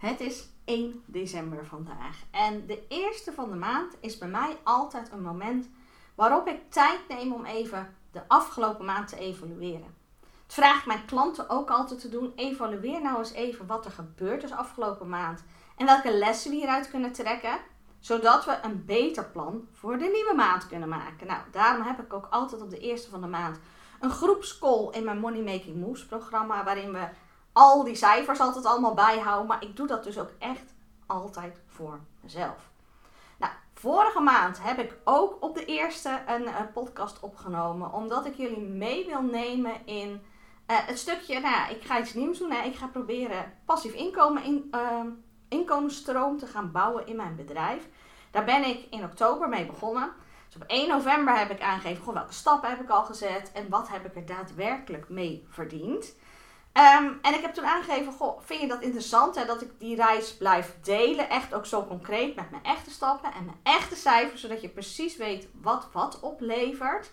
Het is 1 december vandaag en de eerste van de maand is bij mij altijd een moment waarop ik tijd neem om even de afgelopen maand te evalueren. Het vraag ik mijn klanten ook altijd te doen. Evalueer nou eens even wat er gebeurd is afgelopen maand en welke lessen we hieruit kunnen trekken, zodat we een beter plan voor de nieuwe maand kunnen maken. Nou, daarom heb ik ook altijd op de eerste van de maand een groepscall in mijn Money Making Moves programma, waarin we al die cijfers altijd allemaal bijhouden. Maar ik doe dat dus ook echt altijd voor mezelf. Nou, vorige maand heb ik ook op de eerste een, een podcast opgenomen, omdat ik jullie mee wil nemen in uh, het stukje, nou ja, ik ga iets nieuws doen. Ik ga proberen passief inkomen in, uh, inkomensstroom te gaan bouwen in mijn bedrijf. Daar ben ik in oktober mee begonnen. Dus op 1 november heb ik aangegeven, welke stappen heb ik al gezet en wat heb ik er daadwerkelijk mee verdiend. Um, en ik heb toen aangegeven, goh, vind je dat interessant hè, dat ik die reis blijf delen, echt ook zo concreet met mijn echte stappen en mijn echte cijfers, zodat je precies weet wat wat oplevert.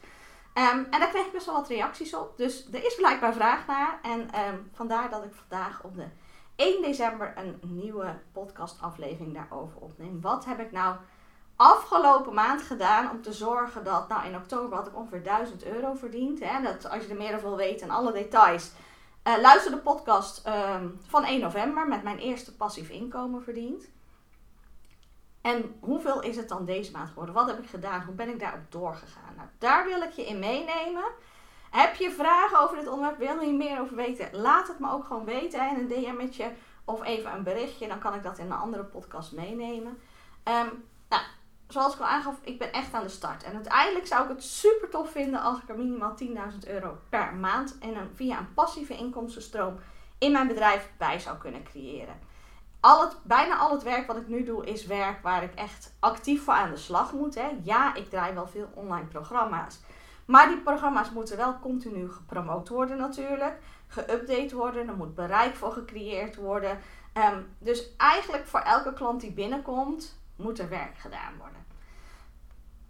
Um, en daar kreeg ik best wel wat reacties op, dus er is blijkbaar vraag naar. En um, vandaar dat ik vandaag op de 1 december een nieuwe podcastaflevering daarover opneem. Wat heb ik nou afgelopen maand gedaan om te zorgen dat, nou in oktober had ik ongeveer 1000 euro verdiend. Hè, dat als je er meer over wil weten en alle details, uh, luister de podcast um, van 1 november met mijn eerste passief inkomen verdiend. En hoeveel is het dan deze maand geworden? Wat heb ik gedaan? Hoe ben ik daarop doorgegaan? Nou, daar wil ik je in meenemen. Heb je vragen over dit onderwerp? Wil je meer over weten? Laat het me ook gewoon weten in een DM'tje of even een berichtje. Dan kan ik dat in een andere podcast meenemen. Um, zoals ik al aangaf, ik ben echt aan de start. En uiteindelijk zou ik het super tof vinden als ik er minimaal 10.000 euro per maand en een, via een passieve inkomstenstroom in mijn bedrijf bij zou kunnen creëren. Al het, bijna al het werk wat ik nu doe is werk waar ik echt actief voor aan de slag moet. Hè. Ja, ik draai wel veel online programma's. Maar die programma's moeten wel continu gepromoot worden natuurlijk. Geüpdate worden. Er moet bereik voor gecreëerd worden. Um, dus eigenlijk voor elke klant die binnenkomt, moet er werk gedaan worden.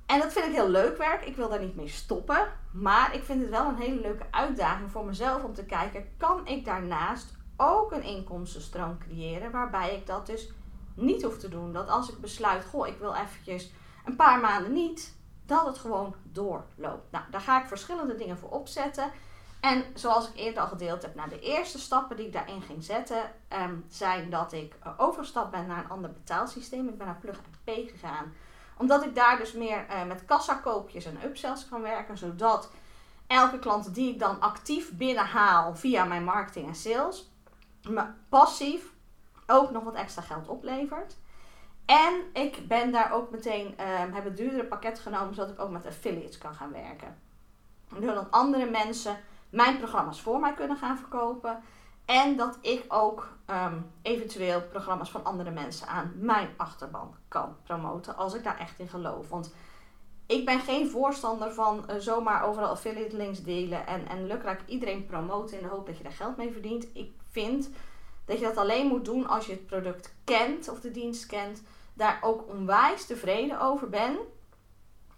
En dat vind ik heel leuk werk. Ik wil daar niet mee stoppen. Maar ik vind het wel een hele leuke uitdaging voor mezelf om te kijken: kan ik daarnaast ook een inkomstenstroom creëren waarbij ik dat dus niet hoef te doen? Dat als ik besluit, goh, ik wil eventjes een paar maanden niet, dat het gewoon doorloopt. Nou, daar ga ik verschillende dingen voor opzetten. En zoals ik eerder al gedeeld heb, nou, de eerste stappen die ik daarin ging zetten, um, zijn dat ik overgestapt ben naar een ander betaalsysteem. Ik ben naar Plug Pay gegaan omdat ik daar dus meer uh, met kassakoopjes en upsells kan werken. Zodat elke klant die ik dan actief binnenhaal via mijn marketing en sales, me passief ook nog wat extra geld oplevert. En ik ben daar ook meteen, um, heb het duurdere pakket genomen, zodat ik ook met affiliates kan gaan werken. Doordat andere mensen mijn programma's voor mij kunnen gaan verkopen. En dat ik ook um, eventueel programma's van andere mensen aan mijn achterban kan promoten. Als ik daar echt in geloof. Want ik ben geen voorstander van uh, zomaar overal affiliate links delen. En, en lukraak iedereen promoten in de hoop dat je daar geld mee verdient. Ik vind dat je dat alleen moet doen als je het product kent of de dienst kent. Daar ook onwijs tevreden over bent.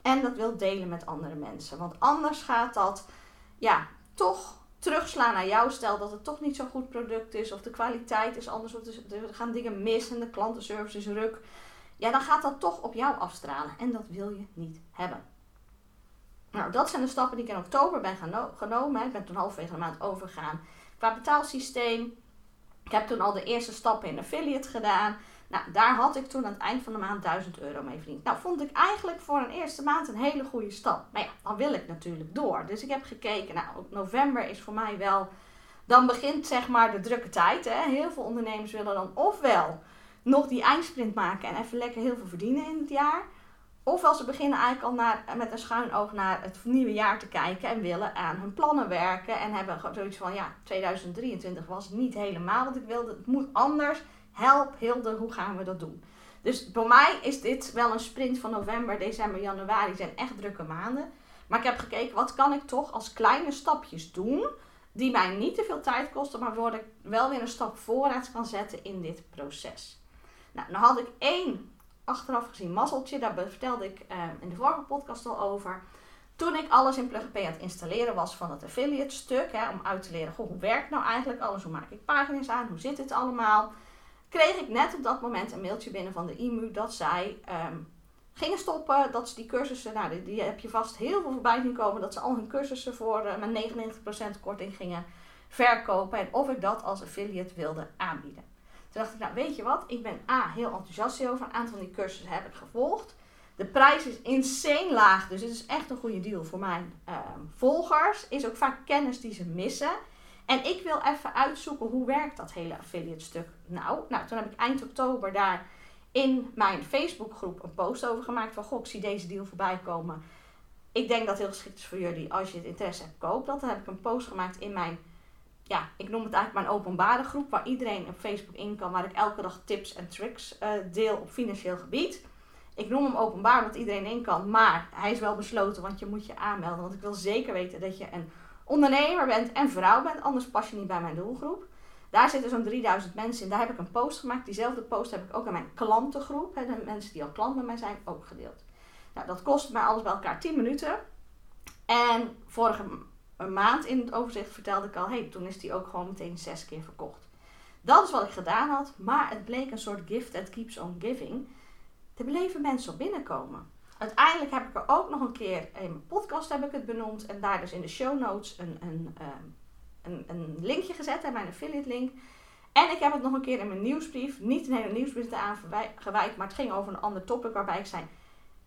En dat wilt delen met andere mensen. Want anders gaat dat ja, toch terugslaan naar jou. Stel dat het toch niet zo'n goed product is of de kwaliteit is anders of er gaan dingen mis en de klantenservice is ruk. Ja, dan gaat dat toch op jou afstralen en dat wil je niet hebben. Nou, dat zijn de stappen die ik in oktober ben genomen. Ik ben toen halverwege de maand overgegaan qua betaalsysteem. Ik heb toen al de eerste stappen in affiliate gedaan. Nou, daar had ik toen aan het eind van de maand 1000 euro mee verdiend. Nou, vond ik eigenlijk voor een eerste maand een hele goede stap. Maar ja, dan wil ik natuurlijk door. Dus ik heb gekeken, nou, november is voor mij wel... Dan begint zeg maar de drukke tijd. Hè. Heel veel ondernemers willen dan ofwel nog die eindsprint maken en even lekker heel veel verdienen in het jaar. Ofwel ze beginnen eigenlijk al naar, met een schuin oog naar het nieuwe jaar te kijken en willen aan hun plannen werken. En hebben zoiets van, ja, 2023 was niet helemaal wat ik wilde. Het moet anders help Hilde, hoe gaan we dat doen? Dus voor mij is dit wel een sprint van november, december, januari zijn echt drukke maanden. Maar ik heb gekeken, wat kan ik toch als kleine stapjes doen, die mij niet te veel tijd kosten, maar waar ik wel weer een stap vooruit kan zetten in dit proces. Nou, dan had ik één achteraf gezien mazzeltje, daar vertelde ik uh, in de vorige podcast al over. Toen ik alles in Plug aan het installeren was van het affiliate stuk, hè, om uit te leren, hoe werkt nou eigenlijk alles, hoe maak ik pagina's aan, hoe zit het allemaal kreeg ik net op dat moment een mailtje binnen van de IMU dat zij ehm, gingen stoppen. Dat ze die cursussen, nou die, heb je vast heel veel voorbij zien komen, dat ze al hun cursussen voor uh, met 99% korting gingen verkopen. En of ik dat als affiliate wilde aanbieden. Toen dacht ik, nou weet je wat, ik ben A, heel enthousiast over. Een aantal van die cursussen heb ik gevolgd. De prijs is insane laag, dus het is echt een goede deal voor mijn ehm, volgers. Is ook vaak kennis die ze missen. En ik wil even uitzoeken hoe werkt dat hele affiliate stuk nou. Nou, toen heb ik eind oktober daar in mijn Facebookgroep een post over gemaakt van goh, ik zie deze deal voorbij komen. Ik denk dat het heel geschikt is voor jullie als je het interesse hebt, koop dat. Dan heb ik een post gemaakt in mijn, ja, ik noem het eigenlijk mijn openbare groep, waar iedereen op Facebook in kan, waar ik elke dag tips en tricks uh, deel op financieel gebied. Ik noem hem openbaar omdat iedereen in kan, maar hij is wel besloten, want je moet je aanmelden. Want ik wil zeker weten dat je een ondernemer bent en vrouw bent, anders pas je niet bij mijn doelgroep. Daar zitten zo'n 3000 mensen in. Daar heb ik een post gemaakt. Diezelfde post heb ik ook aan mijn klantengroep, hè, de mensen die al klant bij mij zijn, ook gedeeld. Nou, dat kost mij alles bij elkaar 10 minuten. En vorige maand in het overzicht vertelde ik al, hey, toen is die ook gewoon meteen zes keer verkocht. Dat is wat ik gedaan had, maar het bleek een soort gift that keeps on giving. Er bleven mensen op binnenkomen. Uiteindelijk heb ik er ook nog een keer in mijn podcast heb ik het benoemd en daar dus in de show notes een, een, ehm, een, een linkje gezet mijn affiliate link. En ik heb het nog een keer in mijn nieuwsbrief, niet een hele nieuwsbrief aan gewijd, maar het ging over een ander topic waarbij ik zei,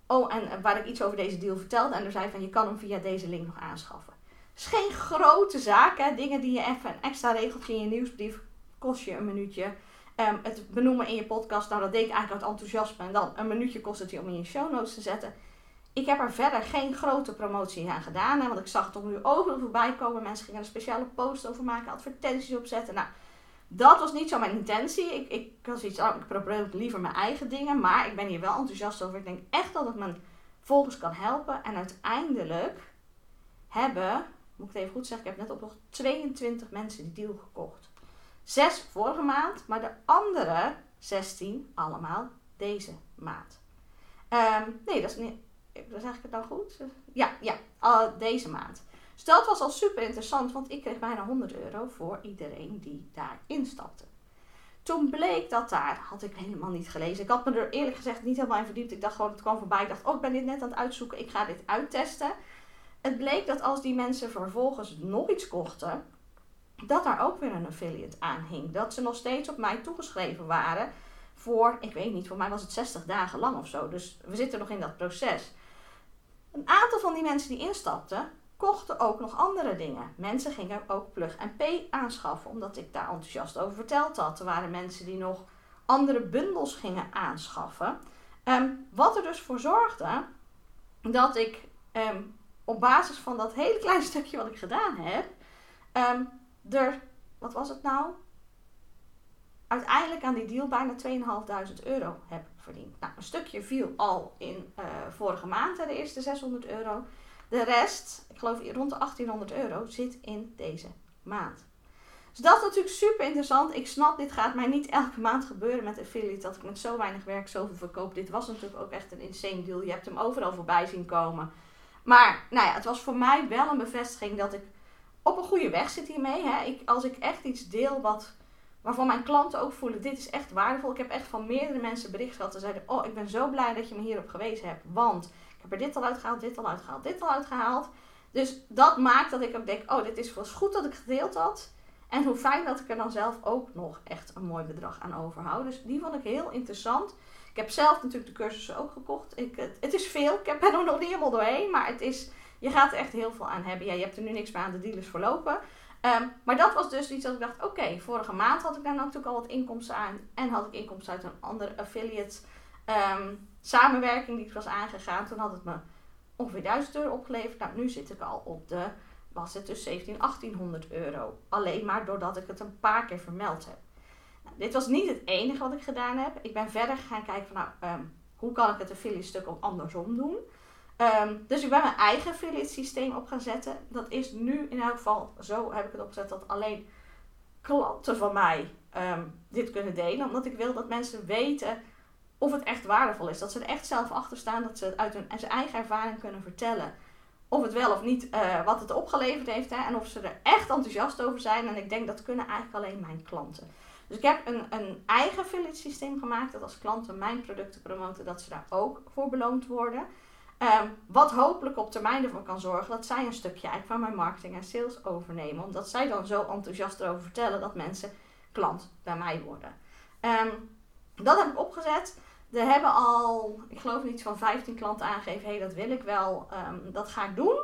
oh en waar ik iets over deze deal vertelde en er zei van je kan hem via deze link nog aanschaffen. Het is geen grote zaak, hè? dingen die je even een extra regeltje in je nieuwsbrief kost je een minuutje. Um, het benoemen in je podcast, nou dat deed ik eigenlijk uit enthousiasme. En dan een minuutje kost het je om in je show notes te zetten. Ik heb er verder geen grote promotie aan gedaan. Hè, want ik zag het nu overal voorbij komen. Mensen gingen er een speciale post over maken, advertenties opzetten. Nou, dat was niet zo mijn intentie. Ik, ik was iets, oh, ik probeer liever mijn eigen dingen. Maar ik ben hier wel enthousiast over. Ik denk echt dat het mijn volgers kan helpen. En uiteindelijk hebben, moet ik het even goed zeggen, ik heb net op nog 22 mensen die deal gekocht. Zes vorige maand, maar de andere 16 allemaal deze maand. Um, nee, dat is niet. Zeg ik het nou goed? Ja, ja, deze maand. Dus dat was al super interessant, want ik kreeg bijna 100 euro voor iedereen die daar instapte. Toen bleek dat daar, had ik helemaal niet gelezen. Ik had me er eerlijk gezegd niet helemaal in verdiept. Ik dacht gewoon, het kwam voorbij. Ik dacht, oh, ik ben dit net aan het uitzoeken. Ik ga dit uittesten. Het bleek dat als die mensen vervolgens nog iets kochten, dat daar ook weer een affiliate aan hing. Dat ze nog steeds op mij toegeschreven waren voor, ik weet niet, voor mij was het 60 dagen lang of zo. Dus we zitten nog in dat proces. Een aantal van die mensen die instapten, kochten ook nog andere dingen. Mensen gingen ook Plug and Pay aanschaffen, omdat ik daar enthousiast over verteld had. Er waren mensen die nog andere bundels gingen aanschaffen. Ehm, wat er dus voor zorgde dat ik ehm, op basis van dat hele kleine stukje wat ik gedaan heb, um, er, wat was het nou? Uiteindelijk aan die deal bijna 2.500 euro heb verdiend. Nou, een stukje viel al in uh, vorige maand, de eerste 600 euro. De rest, ik geloof rond de 1800 euro, zit in deze maand. Dus dat is natuurlijk super interessant. Ik snap, dit gaat mij niet elke maand gebeuren met affiliate. Dat ik met zo weinig werk zoveel verkoop. Dit was natuurlijk ook echt een insane deal. Je hebt hem overal voorbij zien komen. Maar nou ja, het was voor mij wel een bevestiging dat ik op een goede weg zit hiermee. Hè. Ik, als ik echt iets deel wat, waarvan mijn klanten ook voelen, dit is echt waardevol. Ik heb echt van meerdere mensen bericht gehad. Ze zeiden, oh ik ben zo blij dat je me hierop gewezen hebt. Want ik heb er dit al uitgehaald, dit al uitgehaald, dit al uitgehaald. Dus dat maakt dat ik ook denk, oh dit is wel goed dat ik gedeeld had. En hoe fijn dat ik er dan zelf ook nog echt een mooi bedrag aan overhoud. Dus die vond ik heel interessant. Ik heb zelf natuurlijk de cursussen ook gekocht. Ik, het, het is veel. Ik ben er nog niet helemaal doorheen. Maar het is je gaat er echt heel veel aan hebben. Ja, je hebt er nu niks meer aan de dealers voorlopen. Um, maar dat was dus iets dat ik dacht, oké, vorige maand had ik daar natuurlijk al wat inkomsten aan. En had ik inkomsten uit een andere affiliate ehm, samenwerking die ik was aangegaan. Toen had het me ongeveer 1000 euro opgeleverd. Nou, nu zit ik al op de, was het dus 17, 1800 euro. Alleen maar doordat ik het een paar keer vermeld heb. Nou, dit was niet het enige wat ik gedaan heb. Ik ben verder gaan kijken van, nou, um, hoe kan ik het affiliate stuk ook andersom doen. Ehm, dus ik ben mijn eigen affiliate systeem op gaan zetten. Dat is nu in elk geval, zo heb ik het opgezet, dat alleen klanten van mij ehm, dit kunnen delen. Omdat ik wil dat mensen weten of het echt waardevol is. Dat ze er echt zelf achter staan, dat ze het uit hun eigen ervaring kunnen vertellen. Of het wel of niet, uh, wat het opgeleverd heeft. Hè, en of ze er echt enthousiast over zijn. En ik denk dat kunnen eigenlijk alleen mijn klanten. Dus ik heb een, een eigen affiliate systeem gemaakt. Dat als klanten mijn producten promoten, dat ze daar ook voor beloond worden. Ehm, wat hopelijk op termijn ervoor kan zorgen dat zij een stukje eigenlijk van mijn marketing en sales overnemen. Omdat zij dan zo enthousiast erover vertellen dat mensen klant bij mij worden. Um, dat heb ik opgezet. Er hebben al, ik geloof iets van 15 klanten aangegeven, hé hey, dat wil ik wel, um, dat ga ik doen.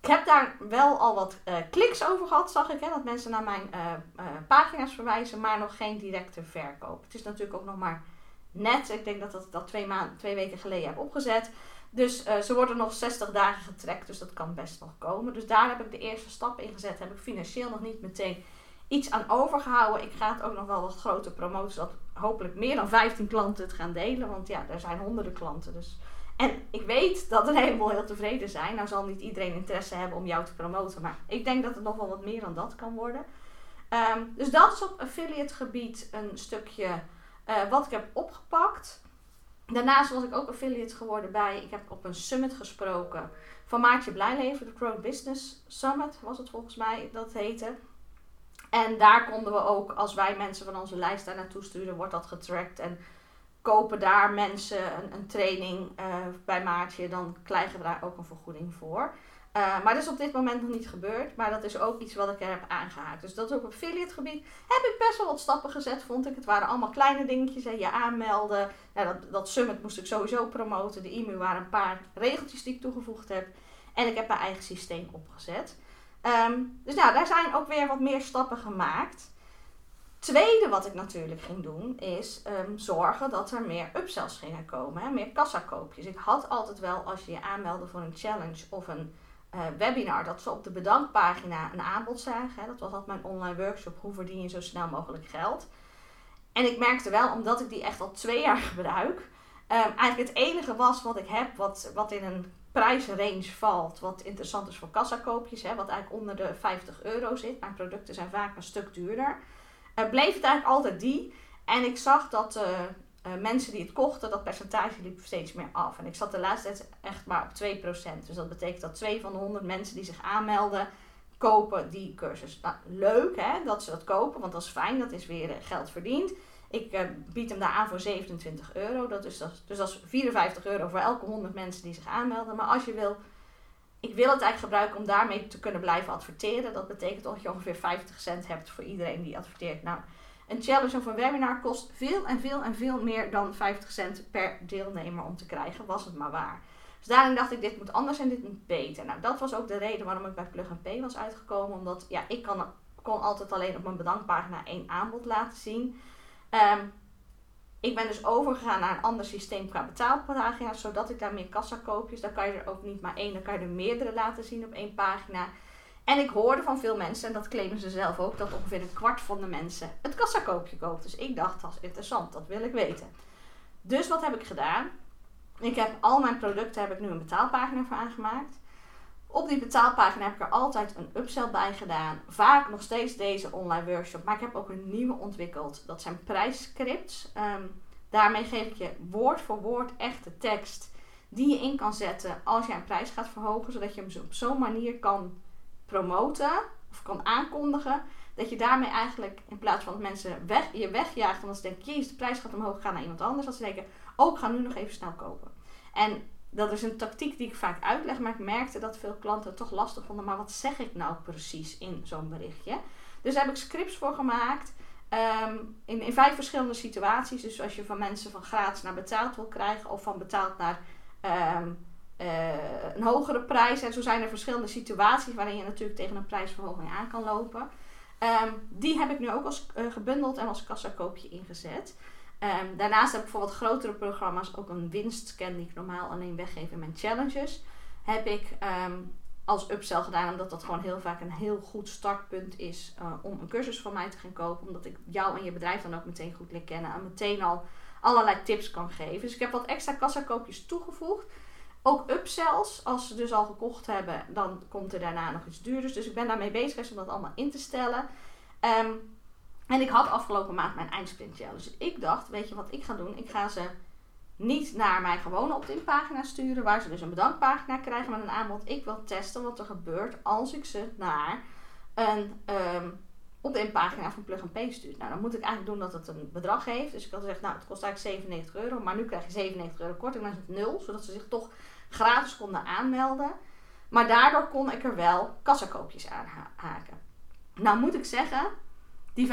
ik heb daar wel al wat uh, kliks over gehad, zag ik, hè, dat mensen naar mijn uh, uh, pagina's verwijzen, maar nog geen directe verkoop. Het is natuurlijk ook nog maar net. Ik denk dat dat, dat twee, maanden, twee weken geleden heb opgezet. Dus uh, ze worden nog 60 dagen getrekt, dus dat kan best nog komen. Dus daar heb ik de eerste stap in gezet. Heb ik financieel nog niet meteen iets aan overgehouden. Ik ga het ook nog wel wat groter promoten, zodat hopelijk meer dan 15 klanten het gaan delen. Want ja, er zijn honderden klanten. Dus. En ik weet dat er helemaal heel tevreden zijn. Nou zal niet iedereen interesse hebben om jou te promoten, maar ik denk dat het nog wel wat meer dan dat kan worden. Um, dus dat is op affiliate gebied een stukje uh, wat ik heb opgepakt. Daarnaast was ik ook affiliate geworden bij, ik heb op een summit gesproken van Maartje Blijleven, de Pro Business Summit was het volgens mij dat heette. En daar konden we ook, als wij mensen van onze lijst daar naartoe sturen, wordt dat getracked. En kopen daar mensen een, een training uh, bij Maartje, dan krijgen we daar ook een vergoeding voor. Uh, maar dat is op dit moment nog niet gebeurd. Maar dat is ook iets wat ik er heb aangehaakt. Dus dat is op affiliate gebied. Heb ik best wel wat stappen gezet, vond ik. Het waren allemaal kleine dingetjes. Je aanmelden. Dat, dat summit moest ik sowieso promoten. De e-mail waren een paar regeltjes die ik toegevoegd heb. En ik heb mijn eigen systeem opgezet. Um, dus nou, daar zijn ook weer wat meer stappen gemaakt. Tweede wat ik natuurlijk ging doen is um, zorgen dat er meer upsells gingen komen. Hè? Meer kassakoopjes. Ik had altijd wel als je je aanmeldde voor een challenge of een uh, webinar dat ze op de bedankpagina een aanbod zagen. Hè. Dat was altijd mijn online workshop. Hoe verdien je zo snel mogelijk geld? En ik merkte wel, omdat ik die echt al twee jaar gebruik, um, eigenlijk het enige was wat ik heb wat, wat in een prijsrange valt, wat interessant is voor kassakoopjes, hè, wat eigenlijk onder de 50 euro zit. Mijn producten zijn vaak een stuk duurder. Uh, bleef het eigenlijk altijd die. En ik zag dat uh, uh, mensen die het kochten, dat percentage liep steeds meer af. En ik zat de laatste tijd echt maar op 2%. Dus dat betekent dat 2 van de 100 mensen die zich aanmelden, kopen die cursus. Nou, leuk hè, dat ze dat kopen, want dat is fijn, dat is weer uh, geld verdiend. Ik uh, bied hem daar aan voor 27 euro. Dat is dus dat is 54 euro voor elke 100 mensen die zich aanmelden. Maar als je wil, ik wil het eigenlijk gebruiken om daarmee te kunnen blijven adverteren. Dat betekent dat je ongeveer 50 cent hebt voor iedereen die adverteert. Nou, een challenge of een webinar kost veel en veel en veel meer dan 50 cent per deelnemer om te krijgen, was het maar waar. Dus daarin dacht ik, dit moet anders en dit moet beter. Nou, dat was ook de reden waarom ik bij Plug Pay was uitgekomen. Omdat, ja, ik kan, kon altijd alleen op mijn bedankpagina één aanbod laten zien. Um, ik ben dus overgegaan naar een ander systeem qua betaalpagina's, zodat ik daar meer kassakoopjes, daar kan je er ook niet maar één, dan kan je er meerdere laten zien op één pagina. En ik hoorde van veel mensen, en dat claimen ze zelf ook, dat ongeveer een kwart van de mensen het kassakoopje koopt. Dus ik dacht, dat is interessant, dat wil ik weten. Dus wat heb ik gedaan? Ik heb al mijn producten, heb ik nu een betaalpagina voor aangemaakt. Op die betaalpagina heb ik er altijd een upsell bij gedaan. Vaak nog steeds deze online workshop. Maar ik heb ook een nieuwe ontwikkeld. Dat zijn prijsscripts. Um, daarmee geef ik je woord voor woord echte tekst. Die je in kan zetten als je een prijs gaat verhogen. Zodat je hem op zo'n manier kan promoten of kan aankondigen, dat je daarmee eigenlijk in plaats van dat mensen weg, je wegjaagt, omdat ze denken, jezus, de prijs gaat omhoog, ga naar iemand anders, dat ze denken, oh, ik ga nu nog even snel kopen. En dat is een tactiek die ik vaak uitleg, maar ik merkte dat veel klanten het toch lastig vonden, maar wat zeg ik nou precies in zo'n berichtje? Dus daar heb ik scripts voor gemaakt. Um, in, in vijf verschillende situaties. Dus als je van mensen van gratis naar betaald wil krijgen, of van betaald naar um, uh, een hogere prijs. En zo zijn er verschillende situaties waarin je natuurlijk tegen een prijsverhoging aan kan lopen. Um, die heb ik nu ook als uh, gebundeld en als kassakoopje ingezet. Um, daarnaast heb ik voor wat grotere programma's ook een winstscan die ik normaal alleen weggeef in mijn challenges. Heb ik um, als upsell gedaan, omdat dat gewoon heel vaak een heel goed startpunt is uh, om een cursus van mij te gaan kopen. Omdat ik jou en je bedrijf dan ook meteen goed leer kennen en meteen al allerlei tips kan geven. Dus ik heb wat extra kassakoopjes toegevoegd. Ook upsells, als ze dus al gekocht hebben, dan komt er daarna nog iets duurders. Dus ik ben daarmee bezig om dat allemaal in te stellen. Um, en ik had afgelopen maand mijn eindsprint challenge. Dus ik dacht, weet je wat ik ga doen? Ik ga ze niet naar mijn gewone opt-in pagina sturen, waar ze dus een bedankpagina krijgen met een aanbod. Ik wil testen wat er gebeurt als ik ze naar een um, op de pagina van Plug and Pay stuurt. Nou, dan moet ik eigenlijk doen dat het een bedrag heeft. Dus ik had gezegd, nou, het kost eigenlijk 97 euro. Maar nu krijg je 97 euro korting, dan is het nul. Zodat ze zich toch gratis konden aanmelden. Maar daardoor kon ik er wel kassakoopjes aan haken. Nou moet ik zeggen, die 25%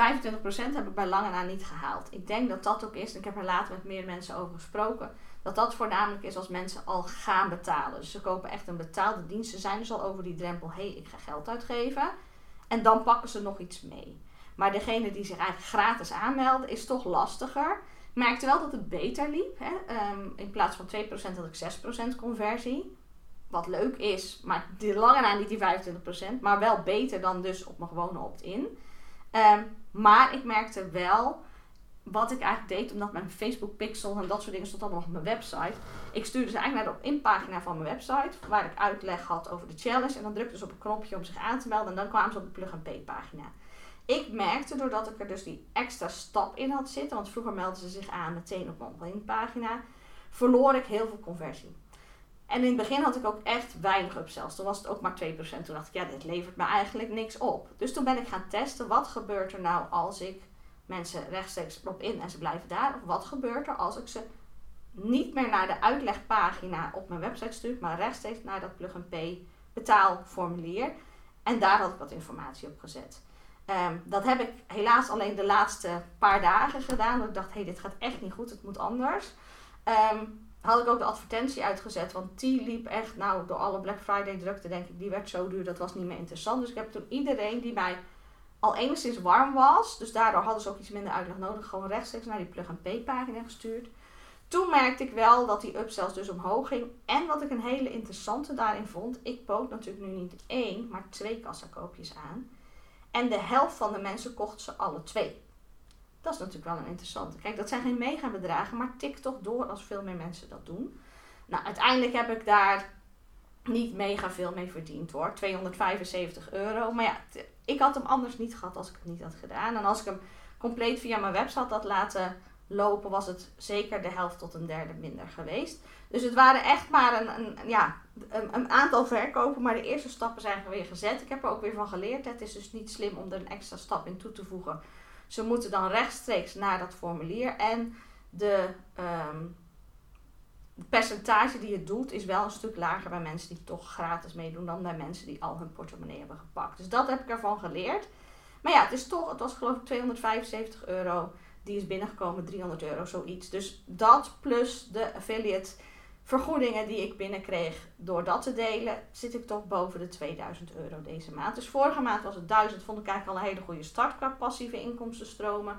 heb ik bij lange na niet gehaald. Ik denk dat dat ook is, en ik heb er later met meer mensen over gesproken, dat dat voornamelijk is als mensen al gaan betalen. Dus ze kopen echt een betaalde dienst. Ze zijn dus al over die drempel, hé, hey, ik ga geld uitgeven. En dan pakken ze nog iets mee. Maar degene die zich eigenlijk gratis aanmelden, is toch lastiger. Ik merkte wel dat het beter liep. Hè? Ehm, in plaats van 2% had ik 6% conversie. Wat leuk is, maar die lange na niet die 25%. Maar wel beter dan dus op mijn gewone opt-in. Ehm, maar ik merkte wel wat ik eigenlijk deed, omdat mijn Facebook pixel en dat soort dingen stond allemaal op mijn website. Ik stuurde ze eigenlijk naar de opt-in-pagina van mijn website, waar ik uitleg had over de challenge. En dan drukte ze op een knopje om zich aan te melden en dan kwamen ze op de plug-and-pay-pagina. Ik merkte, doordat ik er dus die extra stap in had zitten, want vroeger meldden ze zich aan meteen op mijn opt-in-pagina, verloor ik heel veel conversie. En in het begin had ik ook echt weinig upsells. Toen was het ook maar 2%. Toen dacht ik, ja, dit levert me eigenlijk niks op. Dus toen ben ik gaan testen, wat gebeurt er nou als ik mensen rechtstreeks erop in en ze blijven daar? Of wat gebeurt er als ik ze niet meer naar de uitlegpagina op mijn website stuur, maar rechtstreeks naar dat plug-and-pay betaalformulier. En daar had ik wat informatie op gezet. Um, dat heb ik helaas alleen de laatste paar dagen gedaan. Want ik dacht, hé, hey, dit gaat echt niet goed, het moet anders. Um, had ik ook de advertentie uitgezet. Want die liep echt, nou, door alle Black Friday drukte, denk ik, die werd zo duur, dat was niet meer interessant. Dus ik heb toen iedereen die mij al enigszins warm was, dus daardoor hadden ze ook iets minder uitleg nodig, gewoon rechtstreeks naar die plug-and-pay pagina gestuurd. Toen merkte ik wel dat die upsells dus omhoog ging. En wat ik een hele interessante daarin vond, ik bood natuurlijk nu niet één, maar twee kassakoopjes aan. En de helft van de mensen kocht ze alle twee. Dat is natuurlijk wel een interessante. Kijk, dat zijn geen mega bedragen, maar tik toch door als veel meer mensen dat doen. Nou, uiteindelijk heb ik daar niet mega veel mee verdiend hoor. 275 euro. Maar ja, ik had hem anders niet gehad als ik het niet had gedaan. En als ik hem compleet via mijn website had laten lopen, was het zeker de helft tot een derde minder geweest. Dus het waren echt maar een, ja, een, aantal verkopen, maar de eerste stappen zijn weer gezet. Ik heb er ook weer van geleerd. Het is dus niet slim om er een extra stap in toe te voegen ze moeten dan rechtstreeks naar dat formulier. En de um, percentage die het doet is wel een stuk lager bij mensen die toch gratis meedoen dan bij mensen die al hun portemonnee hebben gepakt. Dus dat heb ik ervan geleerd. Maar ja, het is toch, het was geloof ik 275 euro. Die is binnengekomen, 300 euro, zoiets. Dus dat plus de affiliate vergoedingen die ik binnenkreeg door dat te delen, zit ik toch boven de 2000 euro deze maand. Dus vorige maand was het 1000, vond ik eigenlijk al een hele goede start qua passieve inkomstenstromen.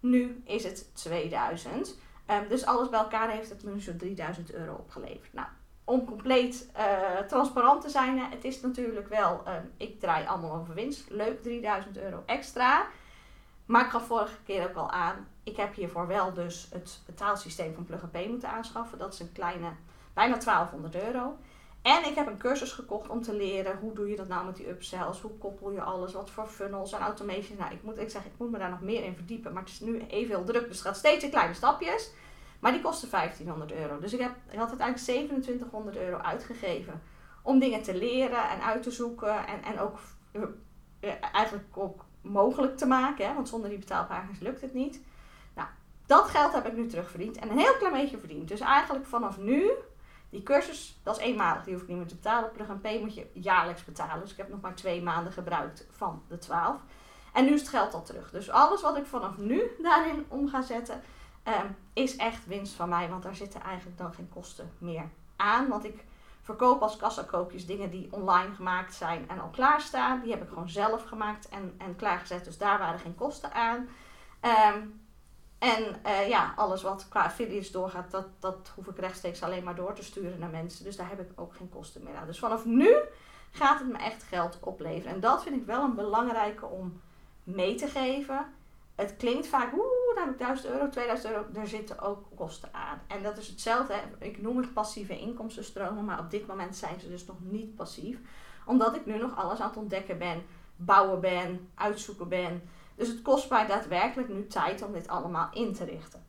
Nu is het 2000. Ehm, dus alles bij elkaar heeft het me zo'n 3000 euro opgeleverd. Nou, om compleet uh, transparant te zijn, het is natuurlijk wel, ehm, ik draai allemaal over winst. Leuk, 3000 euro extra. Maar ik gaf vorige keer ook al aan, ik heb hiervoor wel dus het betaalsysteem van Plug Pay moeten aanschaffen. Dat is een kleine, bijna 1200 euro. En ik heb een cursus gekocht om te leren hoe doe je dat nou met die upsells, hoe koppel je alles, wat voor funnels en automations. Nou, ik moet, ik zeg, ik moet me daar nog meer in verdiepen, maar het is nu even druk, dus gaat steeds in kleine stapjes. Maar die kosten 1500 euro. Dus ik, heb, ik had uiteindelijk 2700 euro uitgegeven om dingen te leren en uit te zoeken en, en ook uh, eigenlijk ook mogelijk te maken. Hè? Want zonder die betaalpagina's lukt het niet. Nou, dat geld heb ik nu terugverdiend. En een heel klein beetje verdiend. Dus eigenlijk vanaf nu, die cursus, dat is eenmalig. Die hoef ik niet meer te betalen. Plug Pay moet je jaarlijks betalen. Dus ik heb nog maar twee maanden gebruikt van de 12. En nu is het geld al terug. Dus alles wat ik vanaf nu daarin om ga zetten, ehm, is echt winst van mij. Want daar zitten eigenlijk dan geen kosten meer aan. Want ik verkoop als kassakoopjes dingen die online gemaakt zijn en al klaarstaan. Die heb ik gewoon zelf gemaakt en, en klaargezet. Dus daar waren geen kosten aan. Ehm, en uh, ja, alles wat qua affiliates doorgaat, dat, dat hoef ik rechtstreeks alleen maar door te sturen naar mensen. Dus daar heb ik ook geen kosten meer aan. Dus vanaf nu gaat het me echt geld opleveren. En dat vind ik wel een belangrijke om mee te geven. Het klinkt vaak, oeh, daar heb ik 1000 euro, 2000 euro. Er zitten ook kosten aan. En dat is hetzelfde. Ik noem het passieve inkomstenstromen, maar op dit moment zijn ze dus nog niet passief. Omdat ik nu nog alles aan het ontdekken ben, bouwen ben, uitzoeken ben. Dus het kost mij daadwerkelijk nu tijd om dit allemaal in te richten.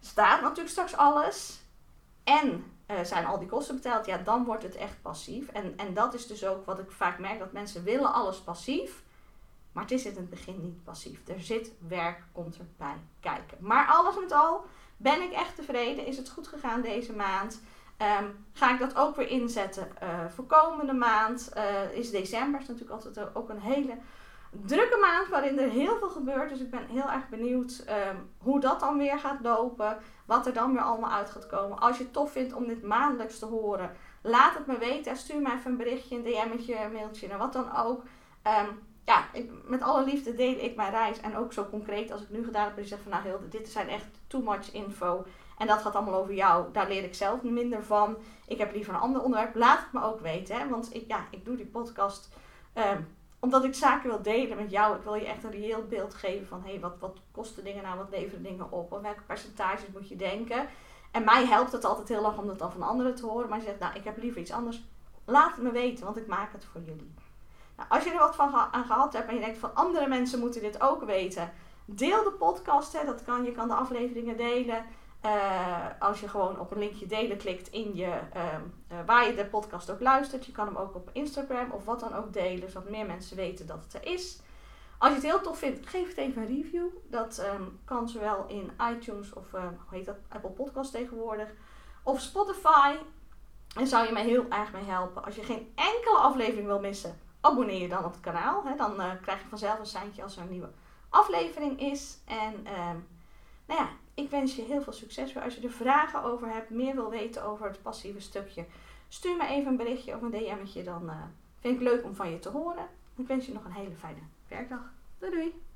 Staat natuurlijk straks alles en uh, zijn al die kosten betaald, ja, dan wordt het echt passief. En, en dat is dus ook wat ik vaak merk, dat mensen willen alles passief Maar het is in het begin niet passief. Er zit werk, komt erbij kijken. Maar alles met al ben ik echt tevreden. Is het goed gegaan deze maand? Ehm, ga ik dat ook weer inzetten uh, voor komende maand? Uh, is december is natuurlijk altijd ook een hele drukke maand waarin er heel veel gebeurt. Dus ik ben heel erg benieuwd um, hoe dat dan weer gaat lopen. Wat er dan weer allemaal uit gaat komen. Als je het tof vindt om dit maandelijks te horen, laat het me weten. Stuur mij even een berichtje, een DM'tje, een mailtje, en wat dan ook. Um, ja, ik, met alle liefde deel ik mijn reis. En ook zo concreet als ik nu gedaan heb. Dus zeg van nou Hilde, dit zijn echt too much info. En dat gaat allemaal over jou. Daar leer ik zelf minder van. Ik heb liever een ander onderwerp. Laat het me ook weten. Hè? Want ik, ja, ik doe die podcast um, omdat ik zaken wil delen met jou. Ik wil je echt een reëel beeld geven van hé, hey, wat, wat kosten dingen nou? Wat leveren dingen op? Op welke percentages moet je denken? En mij helpt het altijd heel lang om dat dan van anderen te horen. Maar je zegt, nou, ik heb liever iets anders. Laat het me weten, want ik maak het voor jullie. Nou, als je er wat van aan gehad hebt en je denkt van andere mensen moeten dit ook weten, deel de podcast. Hè, dat kan. Je kan de afleveringen delen. Uh, als je gewoon op een linkje delen klikt in je, uh, uh, waar je de podcast ook luistert. Je kan hem ook op Instagram of wat dan ook delen, zodat meer mensen weten dat het er is. Als je het heel tof vindt, geef het even een review. Dat um, kan zowel in iTunes of hoe heet dat, Apple Podcast tegenwoordig. Of Spotify. En zou je mij heel erg mee helpen. Als je geen enkele aflevering wil missen, abonneer je dan op het kanaal. Hè? Dan krijg je vanzelf een seintje als er een nieuwe aflevering is. En nou ja, ik wens je heel veel succes weer. Als je er vragen over hebt, meer wil weten over het passieve stukje, stuur me even een berichtje of een DM'tje. Dan uh, vind ik leuk om van je te horen. Ik wens je nog een hele fijne werkdag. Doei doei!